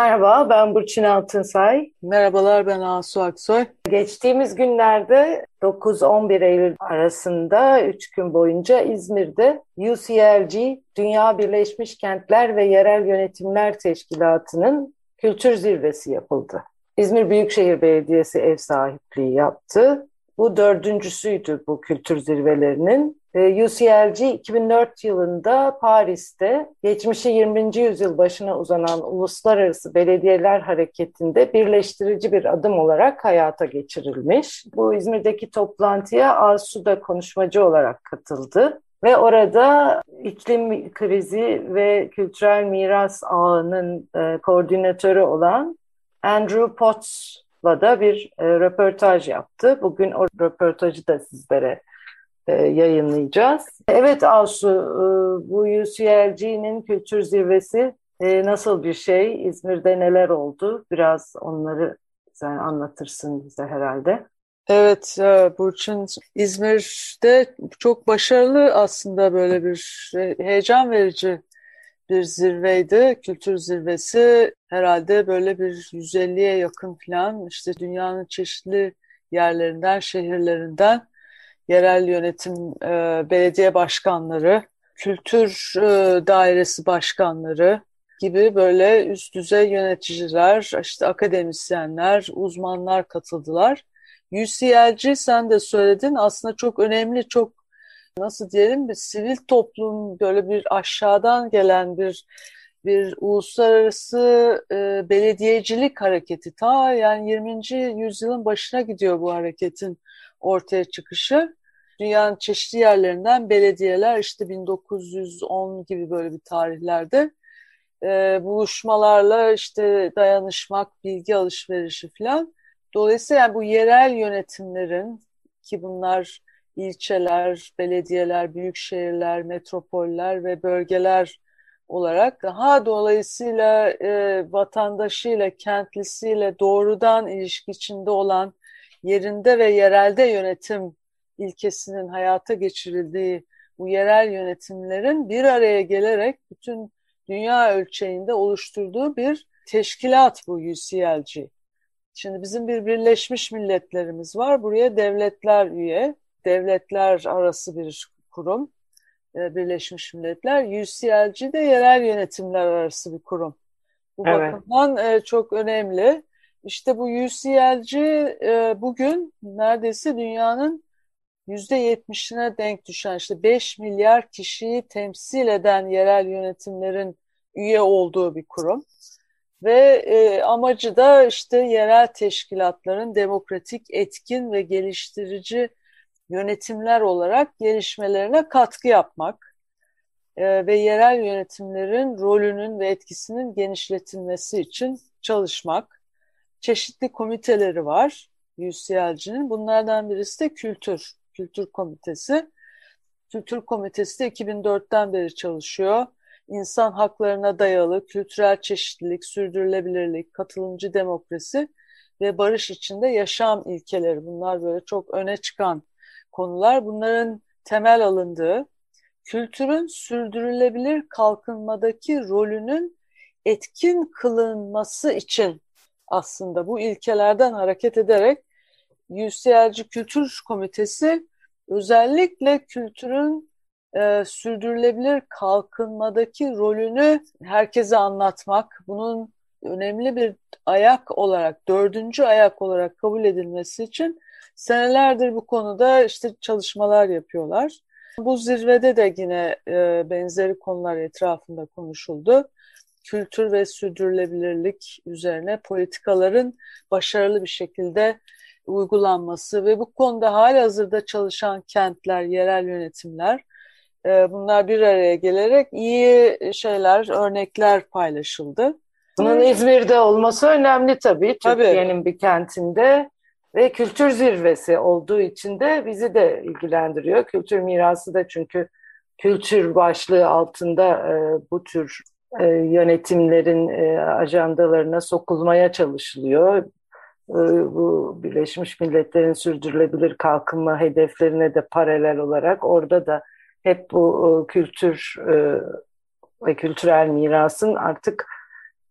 Merhaba, ben Burçin Altınsay. Merhabalar, ben Asu Aksoy. Geçtiğimiz günlerde 9-11 Eylül arasında 3 gün boyunca İzmir'de UCLG, Dünya Birleşmiş Kentler ve Yerel Yönetimler Teşkilatı'nın kültür zirvesi yapıldı. İzmir Büyükşehir Belediyesi ev sahipliği yaptı. Bu dördüncüsüydü bu kültür zirvelerinin. Ee, UCLG 2004 yılında Paris'te geçmişi 20. yüzyıl başına uzanan uluslararası belediyeler hareketinde birleştirici bir adım olarak hayata geçirilmiş. Bu İzmir'deki toplantıya Asu'da konuşmacı olarak katıldı. Ve orada iklim krizi ve kültürel miras ağının e, koordinatörü olan Andrew Potts'la da bir e, röportaj yaptı. Bugün o röportajı da sizlere yayınlayacağız. Evet Asu, e, bu UCLG'nin kültür zirvesi e, nasıl bir şey? İzmir'de neler oldu? Biraz onları sen anlatırsın bize herhalde. Evet Burçin, İzmir'de çok başarılı aslında böyle bir heyecan verici bir zirveydi. Kültür zirvesi herhalde böyle bir 150'ye yakın falan işte dünyanın çeşitli yerlerinden, şehirlerinden yerel yönetim e, belediye başkanları, kültür e, dairesi başkanları gibi böyle üst düzey yöneticiler, işte akademisyenler, uzmanlar katıldılar. UCLG sen de söyledin aslında çok önemli, çok nasıl diyelim bir sivil toplum böyle bir aşağıdan gelen bir bir uluslararası e, belediyecilik hareketi. Ta yani 20. yüzyılın başına gidiyor bu hareketin ortaya çıkışı dünyanın çeşitli yerlerinden belediyeler işte 1910 gibi böyle bir tarihlerde e, buluşmalarla işte dayanışmak, bilgi alışverişi falan. Dolayısıyla yani bu yerel yönetimlerin ki bunlar ilçeler, belediyeler, büyük şehirler, metropoller ve bölgeler olarak daha dolayısıyla e, vatandaşıyla, kentlisiyle doğrudan ilişki içinde olan yerinde ve yerelde yönetim ilkesinin hayata geçirildiği bu yerel yönetimlerin bir araya gelerek bütün dünya ölçeğinde oluşturduğu bir teşkilat bu UCLG. Şimdi bizim bir Birleşmiş Milletlerimiz var. Buraya devletler üye, devletler arası bir kurum. E, Birleşmiş Milletler. UCLG de yerel yönetimler arası bir kurum. Bu evet. bakımdan e, çok önemli. İşte bu UCLG e, bugün neredeyse dünyanın %70'ine denk düşen işte 5 milyar kişiyi temsil eden yerel yönetimlerin üye olduğu bir kurum. Ve e, amacı da işte yerel teşkilatların demokratik, etkin ve geliştirici yönetimler olarak gelişmelerine katkı yapmak e, ve yerel yönetimlerin rolünün ve etkisinin genişletilmesi için çalışmak. Çeşitli komiteleri var UCLG'nin. Bunlardan birisi de kültür Kültür Komitesi. Kültür Komitesi de 2004'ten beri çalışıyor. İnsan haklarına dayalı kültürel çeşitlilik, sürdürülebilirlik, katılımcı demokrasi ve barış içinde yaşam ilkeleri. Bunlar böyle çok öne çıkan konular. Bunların temel alındığı kültürün sürdürülebilir kalkınmadaki rolünün etkin kılınması için aslında bu ilkelerden hareket ederek UCLG Kültür Komitesi özellikle kültürün e, sürdürülebilir kalkınmadaki rolünü herkese anlatmak, bunun önemli bir ayak olarak, dördüncü ayak olarak kabul edilmesi için senelerdir bu konuda işte çalışmalar yapıyorlar. Bu zirvede de yine e, benzeri konular etrafında konuşuldu. Kültür ve sürdürülebilirlik üzerine politikaların başarılı bir şekilde uygulanması ve bu konuda hali hazırda çalışan kentler, yerel yönetimler e, bunlar bir araya gelerek iyi şeyler, örnekler paylaşıldı. Bunun İzmir'de olması önemli tabii. Türkiye'nin bir kentinde ve kültür zirvesi olduğu için de bizi de ilgilendiriyor. Kültür mirası da çünkü kültür başlığı altında e, bu tür e, yönetimlerin ajandalarına sokulmaya çalışılıyor. E, bu Birleşmiş Milletler'in sürdürülebilir kalkınma hedeflerine de paralel olarak orada da hep bu e, kültür e, ve kültürel mirasın artık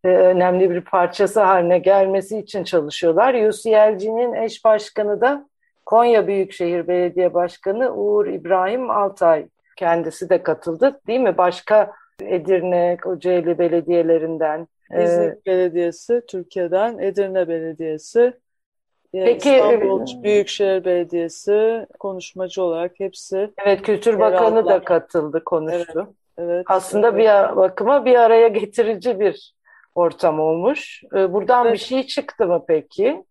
e, önemli bir parçası haline gelmesi için çalışıyorlar. UCLG'nin eş başkanı da Konya Büyükşehir Belediye Başkanı Uğur İbrahim Altay. Kendisi de katıldı değil mi? Başka Edirne, Kocaeli belediyelerinden. İzmir ee, Belediyesi, Türkiye'den Edirne Belediyesi, Peki, İstanbul Büyükşehir Belediyesi konuşmacı olarak hepsi. Evet, Kültür Bakanı da katıldı, konuştu. Evet, evet, Aslında evet. bir bakıma bir araya getirici bir ortam olmuş. Buradan evet. bir şey çıktı mı peki?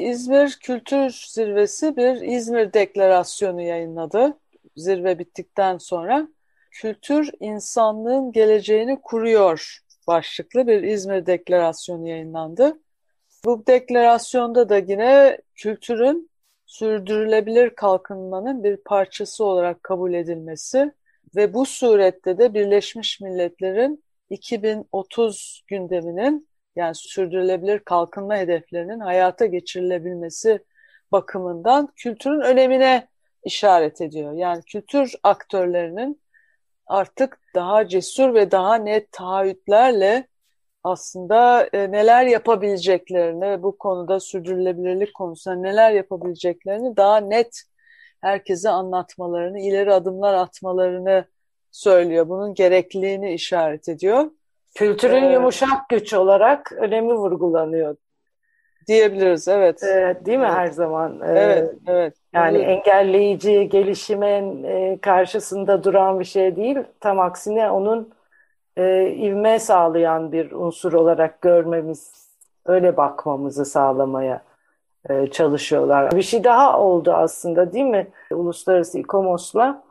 İzmir Kültür Zirvesi bir İzmir Deklarasyonu yayınladı. Zirve bittikten sonra kültür insanlığın geleceğini kuruyor başlıklı bir İzmir Deklarasyonu yayınlandı. Bu deklarasyonda da yine kültürün sürdürülebilir kalkınmanın bir parçası olarak kabul edilmesi ve bu surette de Birleşmiş Milletler'in 2030 gündeminin yani sürdürülebilir kalkınma hedeflerinin hayata geçirilebilmesi bakımından kültürün önemine işaret ediyor. Yani kültür aktörlerinin artık daha cesur ve daha net taahhütlerle aslında e, neler yapabileceklerini, bu konuda sürdürülebilirlik konusunda neler yapabileceklerini daha net herkese anlatmalarını, ileri adımlar atmalarını söylüyor. Bunun gerekliliğini işaret ediyor. Kültürün ee, yumuşak güç olarak önemi vurgulanıyor. Diyebiliriz, evet. Ee, değil mi evet. her zaman? Ee, evet, evet. Yani evet. engelleyici, gelişimin e, karşısında duran bir şey değil. Tam aksine onun e, ivme sağlayan bir unsur olarak görmemiz, öyle bakmamızı sağlamaya e, çalışıyorlar. Bir şey daha oldu aslında değil mi? Uluslararası İKOMOS'la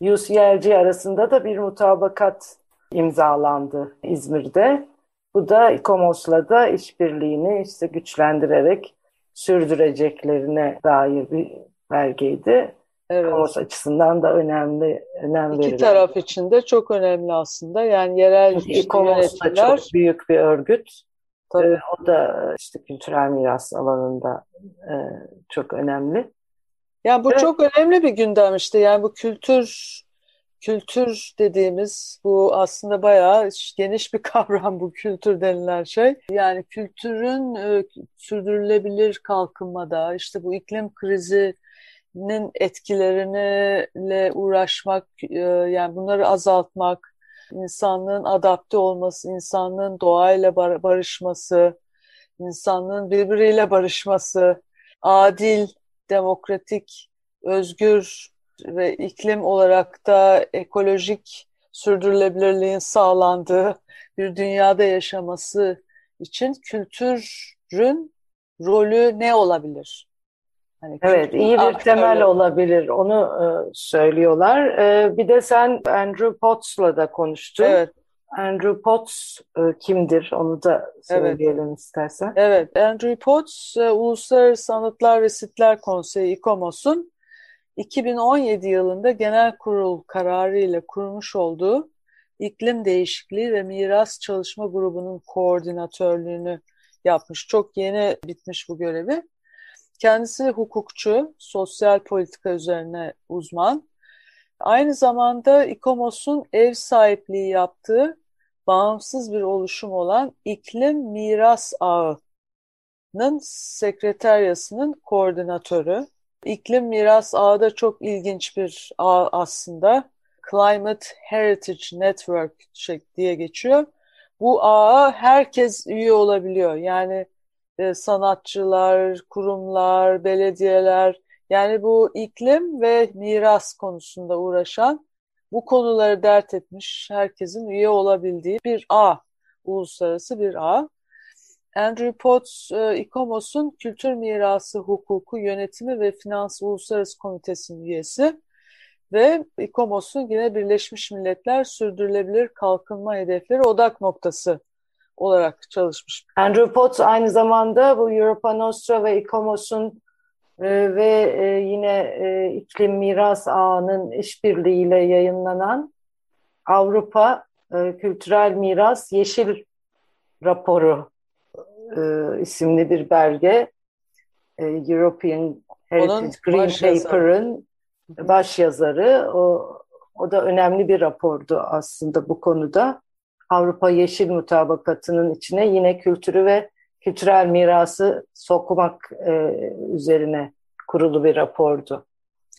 UCLG arasında da bir mutabakat imzalandı İzmir'de. Bu da İKOMOS'la da işbirliğini işte güçlendirerek sürdüreceklerine dair bir belgeydi. Evet. İKOMOS açısından da önemli önem İki verilen. taraf için de çok önemli aslında. Yani yerel işte İKOMOS da çok büyük bir örgüt. Tabii. Ee, o da işte kültürel miras alanında e, çok önemli. Yani bu evet. çok önemli bir gündem işte. Yani bu kültür kültür dediğimiz bu aslında bayağı geniş bir kavram bu kültür denilen şey. Yani kültürün e, sürdürülebilir kalkınmada işte bu iklim krizinin etkilerine uğraşmak e, yani bunları azaltmak, insanlığın adapte olması, insanlığın doğayla barışması, insanlığın birbiriyle barışması, adil, demokratik, özgür ve iklim olarak da ekolojik sürdürülebilirliğin sağlandığı bir dünyada yaşaması için kültürün rolü ne olabilir? Hani evet, iyi bir temel olabilir. Onu e, söylüyorlar. E, bir de sen Andrew Potts'la da konuştun. Evet. Andrew Potts e, kimdir? Onu da söyleyelim evet. istersen. Evet, Andrew Potts e, Uluslararası Sanatlar ve Sitler Konseyi İKOMOS'un 2017 yılında genel kurul kararı ile kurmuş olduğu iklim değişikliği ve miras çalışma grubunun koordinatörlüğünü yapmış. Çok yeni bitmiş bu görevi. Kendisi hukukçu, sosyal politika üzerine uzman. Aynı zamanda İKOMOS'un ev sahipliği yaptığı bağımsız bir oluşum olan İklim Miras Ağı'nın sekreteryasının koordinatörü. İklim Miras Ağı da çok ilginç bir ağ aslında. Climate Heritage Network diye geçiyor. Bu ağa herkes üye olabiliyor. Yani e, sanatçılar, kurumlar, belediyeler yani bu iklim ve miras konusunda uğraşan bu konuları dert etmiş herkesin üye olabildiği bir ağ, uluslararası bir ağ. Andrew Potts, e, İKOMOS'un Kültür Mirası Hukuku Yönetimi ve Finans Uluslararası Komitesi'nin üyesi ve İKOMOS'un yine Birleşmiş Milletler Sürdürülebilir Kalkınma Hedefleri odak noktası olarak çalışmış. Andrew Potts aynı zamanda bu Europa Nostra ve İKOMOS'un e, ve e, yine e, iklim miras ağının işbirliğiyle yayınlanan Avrupa e, Kültürel Miras Yeşil Raporu e, isimli bir belge. E, European Heritage Green Paper'ın baş yazarı. O, o da önemli bir rapordu aslında bu konuda. Avrupa Yeşil Mutabakatı'nın içine yine kültürü ve kültürel mirası sokmak e, üzerine kurulu bir rapordu.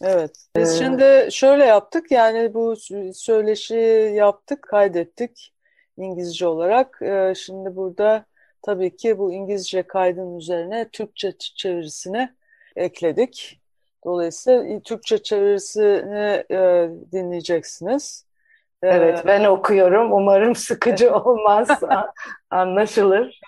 Evet. Biz ee, şimdi şöyle yaptık yani bu söyleşi yaptık, kaydettik İngilizce olarak. Ee, şimdi burada tabii ki bu İngilizce kaydın üzerine Türkçe çevirisini ekledik. Dolayısıyla Türkçe çevirisini e, dinleyeceksiniz. Evet, ben okuyorum. Umarım sıkıcı olmaz, anlaşılır.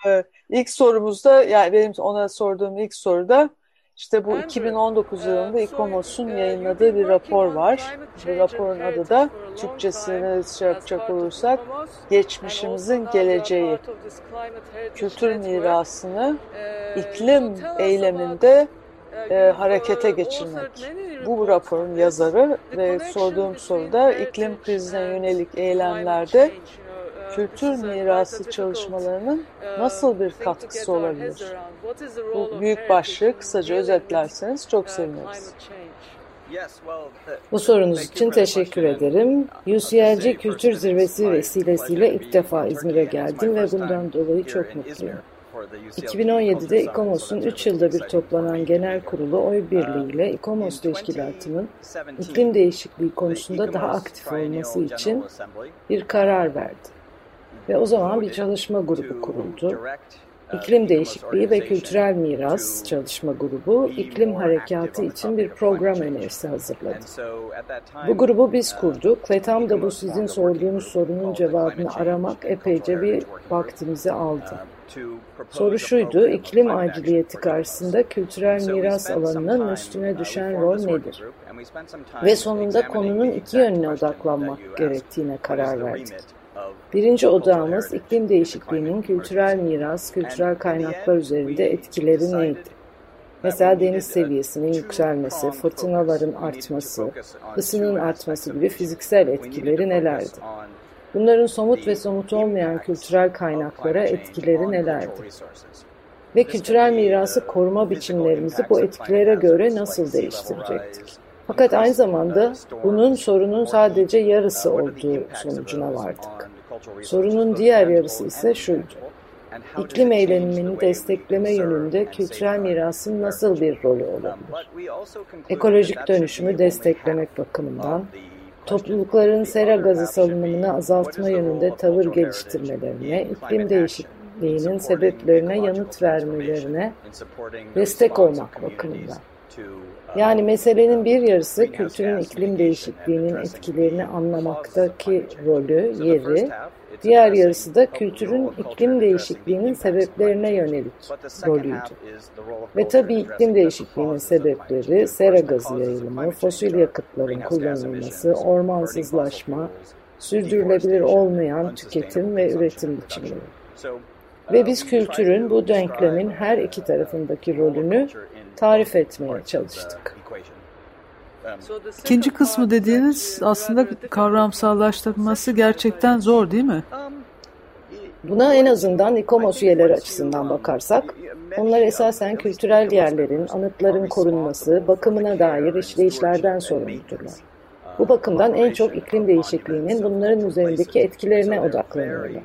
İlk sorumuzda, yani benim ona sorduğum ilk soruda işte bu 2019 yılında İKOMOS'un yayınladığı bir rapor var. Bu raporun adı da Türkçesini şey yapacak olursak geçmişimizin geleceği. Kültür mirasını iklim eyleminde e, harekete geçirmek. Bu raporun yazarı ve sorduğum soruda iklim krizine yönelik eylemlerde kültür mirası çalışmalarının nasıl bir katkısı olabilir? Bu büyük başlığı kısaca özetlerseniz çok seviniriz. Bu sorunuz için teşekkür ederim. UCLG Kültür Zirvesi vesilesiyle ilk defa İzmir'e geldim ve bundan dolayı çok mutluyum. 2017'de İKOMOS'un 3 yılda bir toplanan genel kurulu oy birliğiyle İKOMOS Teşkilatı'nın iklim değişikliği konusunda daha aktif olması için bir karar verdi. Ve o zaman bir çalışma grubu kuruldu. İklim Değişikliği ve Kültürel Miras Çalışma Grubu, iklim harekatı için bir program önerisi hazırladı. Bu grubu biz kurduk ve tam da bu sizin sorduğunuz sorunun cevabını aramak epeyce bir vaktimizi aldı. Soru şuydu, iklim aciliyeti karşısında kültürel miras alanının üstüne düşen rol nedir? Ve sonunda konunun iki yönüne odaklanmak gerektiğine karar verdik. Birinci odağımız iklim değişikliğinin kültürel miras, kültürel kaynaklar üzerinde etkileri neydi? Mesela deniz seviyesinin yükselmesi, fırtınaların artması, ısının artması gibi fiziksel etkileri nelerdi? Bunların somut ve somut olmayan kültürel kaynaklara etkileri nelerdi? Ve kültürel mirası koruma biçimlerimizi bu etkilere göre nasıl değiştirecektik? Fakat aynı zamanda bunun sorunun sadece yarısı olduğu sonucuna vardık. Sorunun diğer yarısı ise şuydu. İklim eylemini destekleme yönünde kültürel mirasın nasıl bir rolü olabilir? Ekolojik dönüşümü desteklemek bakımından, toplulukların sera gazı salınımını azaltma yönünde tavır geliştirmelerine, iklim değişikliğinin sebeplerine yanıt vermelerine destek olmak bakımından. Yani meselenin bir yarısı kültürün iklim değişikliğinin etkilerini anlamaktaki rolü, yeri, diğer yarısı da kültürün iklim değişikliğinin sebeplerine yönelik rolüydü. Ve tabii iklim değişikliğinin sebepleri sera gazı yayılımı, fosil yakıtların kullanılması, ormansızlaşma, sürdürülebilir olmayan tüketim ve üretim biçimleri. Ve biz kültürün bu denklemin her iki tarafındaki rolünü tarif etmeye çalıştık. İkinci kısmı dediğiniz aslında kavramsallaştırması gerçekten zor değil mi? Buna en azından İKOMOS üyeleri açısından bakarsak, onlar esasen kültürel yerlerin, anıtların korunması, bakımına dair işleyişlerden sorumludurlar. Bu bakımdan en çok iklim değişikliğinin bunların üzerindeki etkilerine odaklanıyorlar.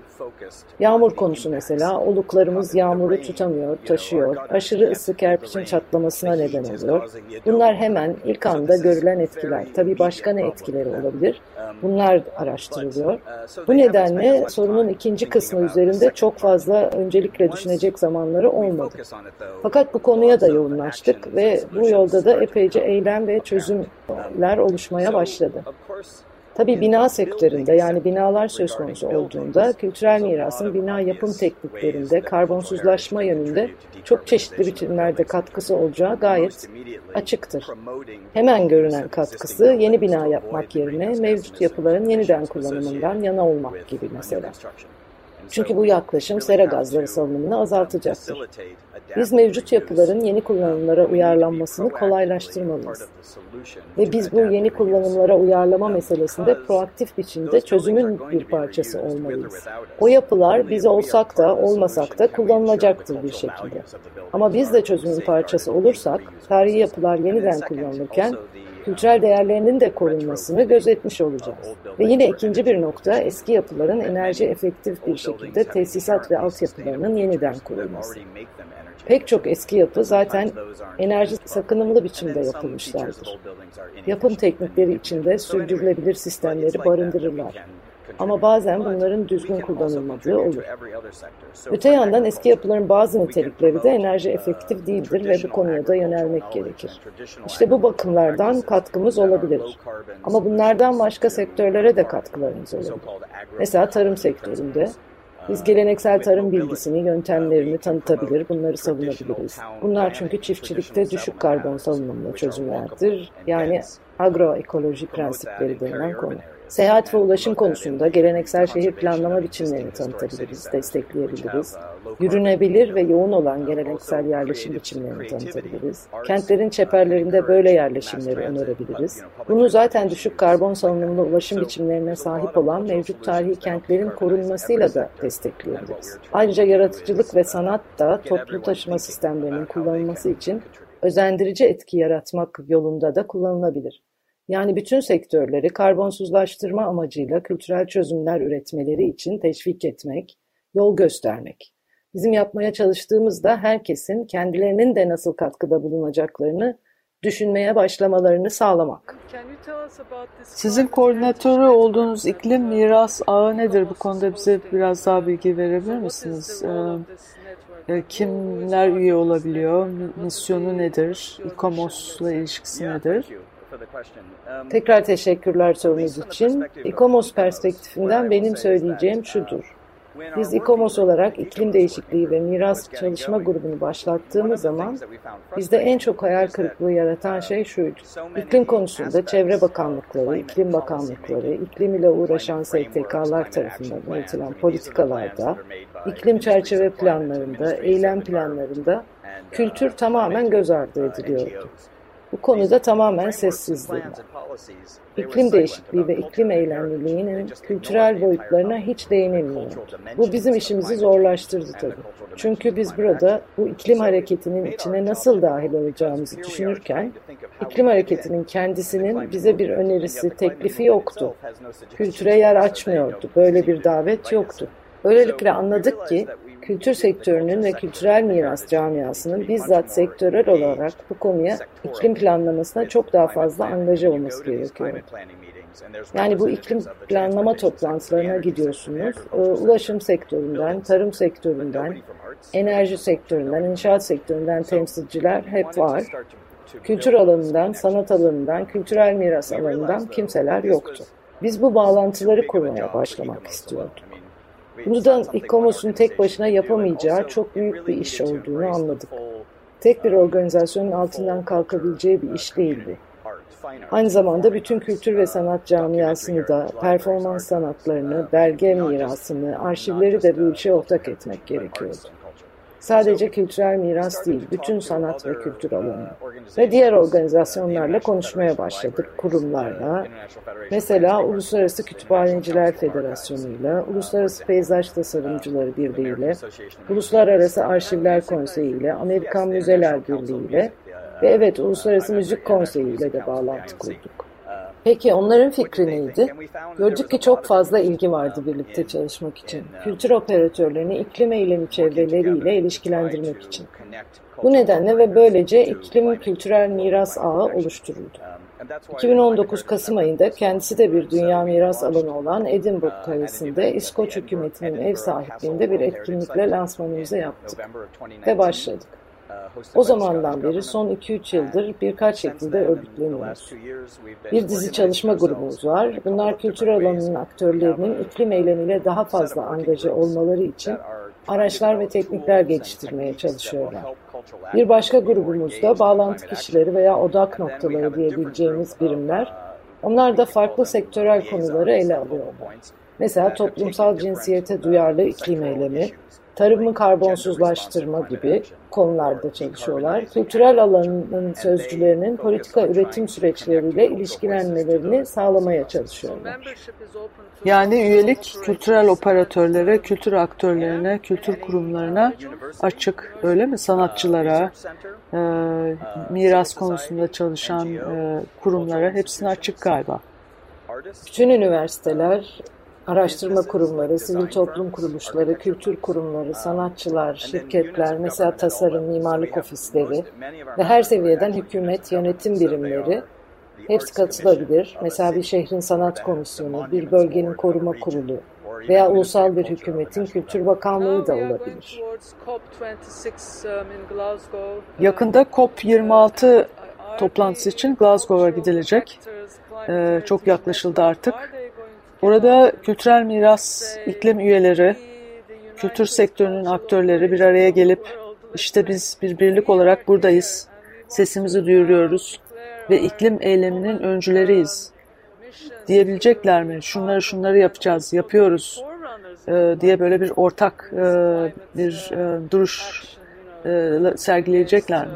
Yağmur konusu mesela, oluklarımız yağmuru tutamıyor, taşıyor, aşırı ısı kerpiçin çatlamasına neden oluyor. Bunlar hemen ilk anda görülen etkiler. Tabii başka ne etkileri olabilir? Bunlar araştırılıyor. Bu nedenle sorunun ikinci kısmı üzerinde çok fazla öncelikle düşünecek zamanları olmadı. Fakat bu konuya da yoğunlaştık ve bu yolda da epeyce eylem ve çözümler oluşmaya başladı. Tabii bina sektöründe yani binalar söz konusu olduğunda kültürel mirasın bina yapım tekniklerinde karbonsuzlaşma yönünde çok çeşitli biçimlerde katkısı olacağı gayet açıktır. Hemen görünen katkısı yeni bina yapmak yerine mevcut yapıların yeniden kullanımından yana olmak gibi mesela. Çünkü bu yaklaşım sera gazları salınımını azaltacaktır. Biz mevcut yapıların yeni kullanımlara uyarlanmasını kolaylaştırmalıyız. Ve biz bu yeni kullanımlara uyarlama meselesinde proaktif biçimde çözümün bir parçası olmalıyız. O yapılar biz olsak da olmasak da kullanılacaktır bir şekilde. Ama biz de çözümün parçası olursak, tarihi yapılar yeniden kullanılırken kültürel değerlerinin de korunmasını gözetmiş olacağız. Ve yine ikinci bir nokta eski yapıların enerji efektif bir şekilde tesisat ve altyapılarının yeniden kurulması. Pek çok eski yapı zaten enerji sakınımlı biçimde yapılmışlardır. Yapım teknikleri içinde sürdürülebilir sistemleri barındırırlar. Ama bazen bunların düzgün kullanılmadığı olur. Öte yandan eski yapıların bazı nitelikleri de enerji efektif değildir ve bu konuya da yönelmek gerekir. İşte bu bakımlardan katkımız olabilir. Ama bunlardan başka sektörlere de katkılarımız olabilir. Mesela tarım sektöründe biz geleneksel tarım bilgisini, yöntemlerini tanıtabilir, bunları savunabiliriz. Bunlar çünkü çiftçilikte düşük karbon salınımlı çözümlerdir. Yani agroekoloji prensipleri denilen konu. Seyahat ve ulaşım konusunda geleneksel şehir planlama biçimlerini tanıtabiliriz, destekleyebiliriz. Yürünebilir ve yoğun olan geleneksel yerleşim biçimlerini tanıtabiliriz. Kentlerin çeperlerinde böyle yerleşimleri önerebiliriz. Bunu zaten düşük karbon salınımlı ulaşım biçimlerine sahip olan mevcut tarihi kentlerin korunmasıyla da destekleyebiliriz. Ayrıca yaratıcılık ve sanat da toplu taşıma sistemlerinin kullanılması için özendirici etki yaratmak yolunda da kullanılabilir. Yani bütün sektörleri karbonsuzlaştırma amacıyla kültürel çözümler üretmeleri için teşvik etmek, yol göstermek. Bizim yapmaya çalıştığımızda herkesin kendilerinin de nasıl katkıda bulunacaklarını düşünmeye başlamalarını sağlamak. Sizin koordinatörü olduğunuz iklim miras ağı nedir? Bu konuda bize biraz daha bilgi verebilir misiniz? Ee, e, kimler üye olabiliyor? Misyonu nedir? İKOMOS'la ilişkisi nedir? Um, Tekrar teşekkürler sorunuz için. İKOMOS perspektifinden benim söyleyeceğim şudur. Biz İKOMOS olarak iklim değişikliği ve miras çalışma grubunu başlattığımız zaman bizde en çok hayal kırıklığı yaratan şey şuydu. İklim konusunda çevre bakanlıkları, iklim bakanlıkları, iklim ile uğraşan STK'lar tarafından üretilen politikalarda, iklim çerçeve planlarında, eylem planlarında kültür tamamen göz ardı ediliyordu. Bu konuda tamamen sessizliği İklim değişikliği ve iklim eylemliliğinin kültürel boyutlarına hiç değinilmiyordu. Bu bizim işimizi zorlaştırdı tabii. Çünkü biz burada bu iklim hareketinin içine nasıl dahil olacağımızı düşünürken, iklim hareketinin kendisinin bize bir önerisi, teklifi yoktu. Kültüre yer açmıyordu. Böyle bir davet yoktu. Böylelikle anladık ki kültür sektörünün ve kültürel miras camiasının bizzat sektörel olarak bu konuya iklim planlamasına çok daha fazla angaja olması gerekiyor. Yani bu iklim planlama toplantılarına gidiyorsunuz. Ee, ulaşım sektöründen, tarım sektöründen, enerji sektöründen, inşaat sektöründen temsilciler hep var. Kültür alanından, sanat alanından, kültürel miras alanından kimseler yoktu. Biz bu bağlantıları kurmaya başlamak istiyorduk. Buradan İKOMOS'un tek başına yapamayacağı çok büyük bir iş olduğunu anladık. Tek bir organizasyonun altından kalkabileceği bir iş değildi. Aynı zamanda bütün kültür ve sanat camiasını da, performans sanatlarını, belge mirasını, arşivleri de bu işe ortak etmek gerekiyordu. Sadece kültürel miras değil, bütün sanat ve kültür alanı. Ve diğer organizasyonlarla konuşmaya başladık, kurumlarla. Mesela Uluslararası Kütüphaneciler Federasyonu'yla, Uluslararası Peyzaj Tasarımcıları Birliği'yle, Uluslararası Arşivler Konseyi ile, Amerikan Müzeler Birliği ile ve evet Uluslararası Müzik Konseyi ile de bağlantı kurduk. Peki onların fikri neydi? Gördük ki çok fazla ilgi vardı birlikte çalışmak için. Kültür operatörlerini iklim eylemi çevreleriyle ilişkilendirmek için. Bu nedenle ve böylece iklim kültürel miras ağı oluşturuldu. 2019 Kasım ayında kendisi de bir dünya miras alanı olan Edinburgh Kalesi'nde İskoç hükümetinin ev sahipliğinde bir etkinlikle lansmanımızı yaptık ve başladık. O zamandan beri son 2-3 yıldır birkaç şekilde örgütleniyoruz. Bir dizi çalışma grubumuz var. Bunlar kültür alanının aktörlerinin iklim eylemiyle daha fazla angaje olmaları için araçlar ve teknikler geliştirmeye çalışıyorlar. Bir başka grubumuzda bağlantı kişileri veya odak noktaları diyebileceğimiz birimler. Onlar da farklı sektörel konuları ele alıyorlar. Mesela toplumsal cinsiyete duyarlı iklim eylemi, tarımı karbonsuzlaştırma gibi konularda çalışıyorlar. Kültürel alanın sözcülerinin politika üretim süreçleriyle ilişkilenmelerini sağlamaya çalışıyorlar. Yani üyelik kültürel operatörlere, kültür aktörlerine, kültür kurumlarına açık öyle mi? Sanatçılara, e, miras konusunda çalışan e, kurumlara hepsine açık galiba. Bütün üniversiteler, araştırma kurumları, sivil toplum kuruluşları, kültür kurumları, sanatçılar, şirketler, mesela tasarım, mimarlık ofisleri ve her seviyeden hükümet, yönetim birimleri hepsi katılabilir. Mesela bir şehrin sanat komisyonu, bir bölgenin koruma kurulu veya ulusal bir hükümetin kültür bakanlığı da olabilir. Yakında COP26 toplantısı için Glasgow'a gidilecek. Ee, çok yaklaşıldı artık. Orada kültürel miras iklim üyeleri, kültür sektörünün aktörleri bir araya gelip işte biz bir birlik olarak buradayız, sesimizi duyuruyoruz ve iklim eyleminin öncüleriyiz diyebilecekler mi? Şunları şunları yapacağız, yapıyoruz e, diye böyle bir ortak e, bir e, duruş sergileyecekler mi?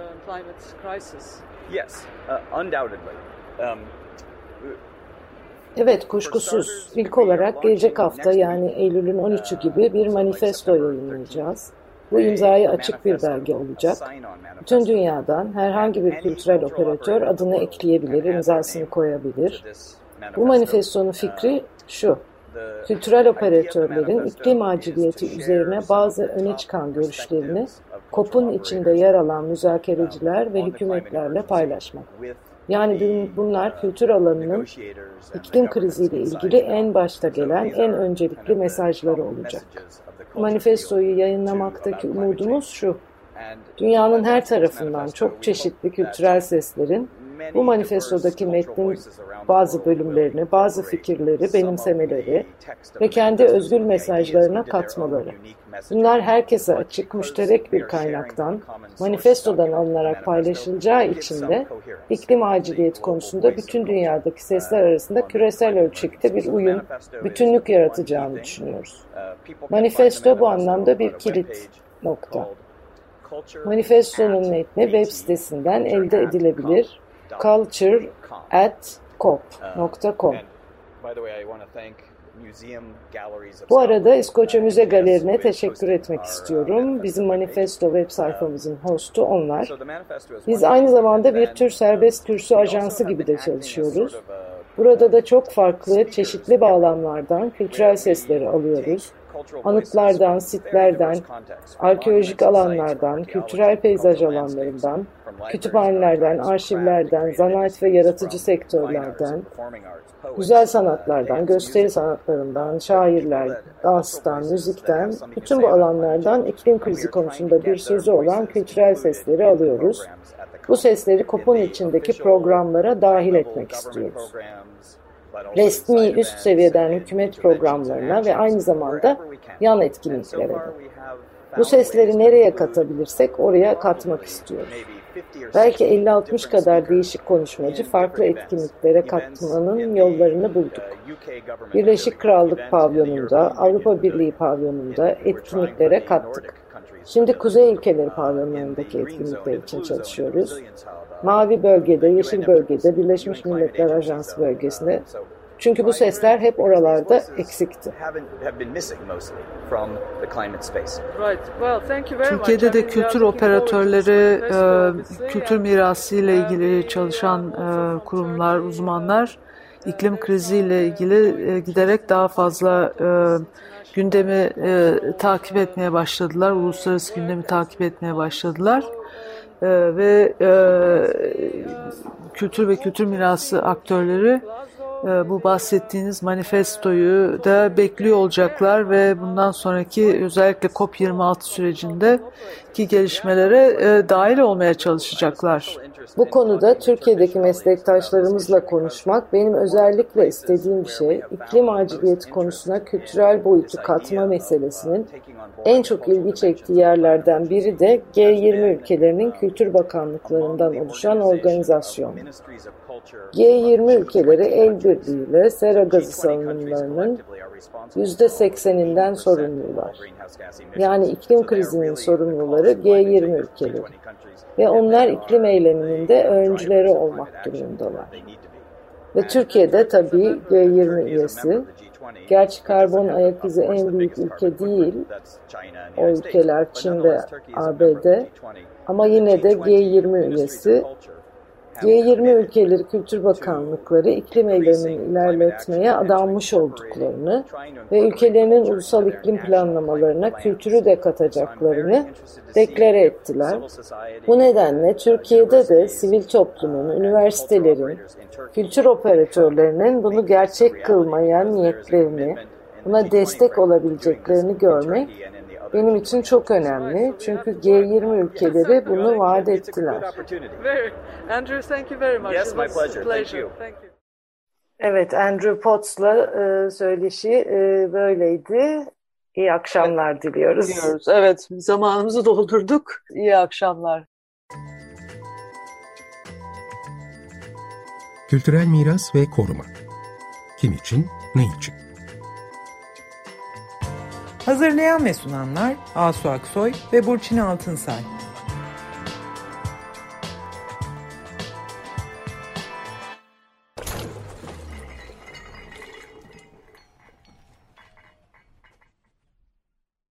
Yes, uh, undoubtedly. Um, Evet, kuşkusuz. İlk olarak gelecek hafta yani Eylül'ün 13'ü gibi bir manifesto yayınlayacağız. Bu imzayı açık bir belge olacak. Bütün dünyadan herhangi bir kültürel operatör adını ekleyebilir, imzasını koyabilir. Bu manifestonun fikri şu. Kültürel operatörlerin iklim aciliyeti üzerine bazı öne çıkan görüşlerini COP'un içinde yer alan müzakereciler ve hükümetlerle paylaşmak. Yani bunlar kültür alanının iklim kriziyle ilgili en başta gelen en öncelikli mesajları olacak. Manifestoyu yayınlamaktaki umudumuz şu. Dünyanın her tarafından çok çeşitli kültürel seslerin bu manifestodaki metnin bazı bölümlerini, bazı fikirleri benimsemeleri ve kendi özgür mesajlarına katmaları. Bunlar herkese açık, müşterek bir kaynaktan, manifestodan alınarak paylaşılacağı için de iklim aciliyeti konusunda bütün dünyadaki sesler arasında küresel ölçekte bir uyum, bütünlük yaratacağını düşünüyoruz. Manifesto bu anlamda bir kilit nokta. Manifestonun metni web sitesinden elde edilebilir culture at cop.com bu arada İskoçya Müze Galeri'ne teşekkür etmek istiyorum. Bizim Manifesto web sayfamızın hostu onlar. Biz aynı zamanda bir tür serbest kürsü ajansı gibi de çalışıyoruz. Burada da çok farklı, çeşitli bağlamlardan kültürel sesleri alıyoruz anıtlardan, sitlerden, arkeolojik alanlardan, kültürel peyzaj alanlarından, kütüphanelerden, arşivlerden, zanaat ve yaratıcı sektörlerden, güzel sanatlardan, gösteri sanatlarından, şairler, danstan, müzikten, bütün bu alanlardan iklim krizi konusunda bir sözü olan kültürel sesleri alıyoruz. Bu sesleri KOP'un içindeki programlara dahil etmek istiyoruz resmi üst seviyeden hükümet programlarına ve aynı zamanda yan etkinliklere de. Bu sesleri nereye katabilirsek oraya katmak istiyoruz. Belki 50-60 kadar değişik konuşmacı farklı etkinliklere katmanın yollarını bulduk. Birleşik Krallık pavyonunda, Avrupa Birliği pavyonunda etkinliklere kattık. Şimdi Kuzey ülkeleri pavyonlarındaki etkinlikler için çalışıyoruz. Mavi bölgede, Yeşil bölgede, Birleşmiş Milletler Ajansı bölgesinde çünkü bu sesler hep oralarda eksikti. Türkiye'de de kültür operatörleri, e, kültür mirası ile ilgili çalışan e, kurumlar, uzmanlar iklim kriziyle ilgili e, giderek daha fazla gündemi takip etmeye başladılar. Uluslararası gündemi takip etmeye başladılar. Ve kültür ve kültür mirası aktörleri ee, bu bahsettiğiniz manifestoyu da bekliyor olacaklar ve bundan sonraki özellikle COP26 sürecinde ki gelişmelere e, dahil olmaya çalışacaklar Bu konuda Türkiye'deki meslektaşlarımızla konuşmak benim özellikle istediğim bir şey. İklim aciliyeti konusuna kültürel boyutu katma meselesinin en çok ilgi çektiği yerlerden biri de G20 ülkelerinin kültür bakanlıklarından oluşan organizasyon. G20 ülkeleri el birliğiyle sera gazı salınımlarının %80'inden sorumlular. Yani iklim krizinin sorumluları G20 ülkeleri. Ve onlar iklim eyleminin öncüleri olmak durumundalar. Ve Türkiye'de tabii G20 üyesi. Gerçi karbon ayak izi en büyük ülke değil. O ülkeler Çin ve ABD. Ama yine de G20 üyesi G20 ülkeleri kültür bakanlıkları iklim eylemini ilerletmeye adanmış olduklarını ve ülkelerinin ulusal iklim planlamalarına kültürü de katacaklarını deklare ettiler. Bu nedenle Türkiye'de de sivil toplumun, üniversitelerin, kültür operatörlerinin bunu gerçek kılmaya niyetlerini, buna destek olabileceklerini görmek benim için çok önemli. Çünkü G20 ülkeleri bunu vaat ettiler. Evet, Andrew Potts'la e, söyleşi e, böyleydi. İyi akşamlar diliyoruz. Diliyoruz. Evet, zamanımızı doldurduk. İyi akşamlar. Kültürel miras ve koruma. Kim için, ne için? Hazırlayan ve sunanlar Asu Aksoy ve Burçin Altınsay.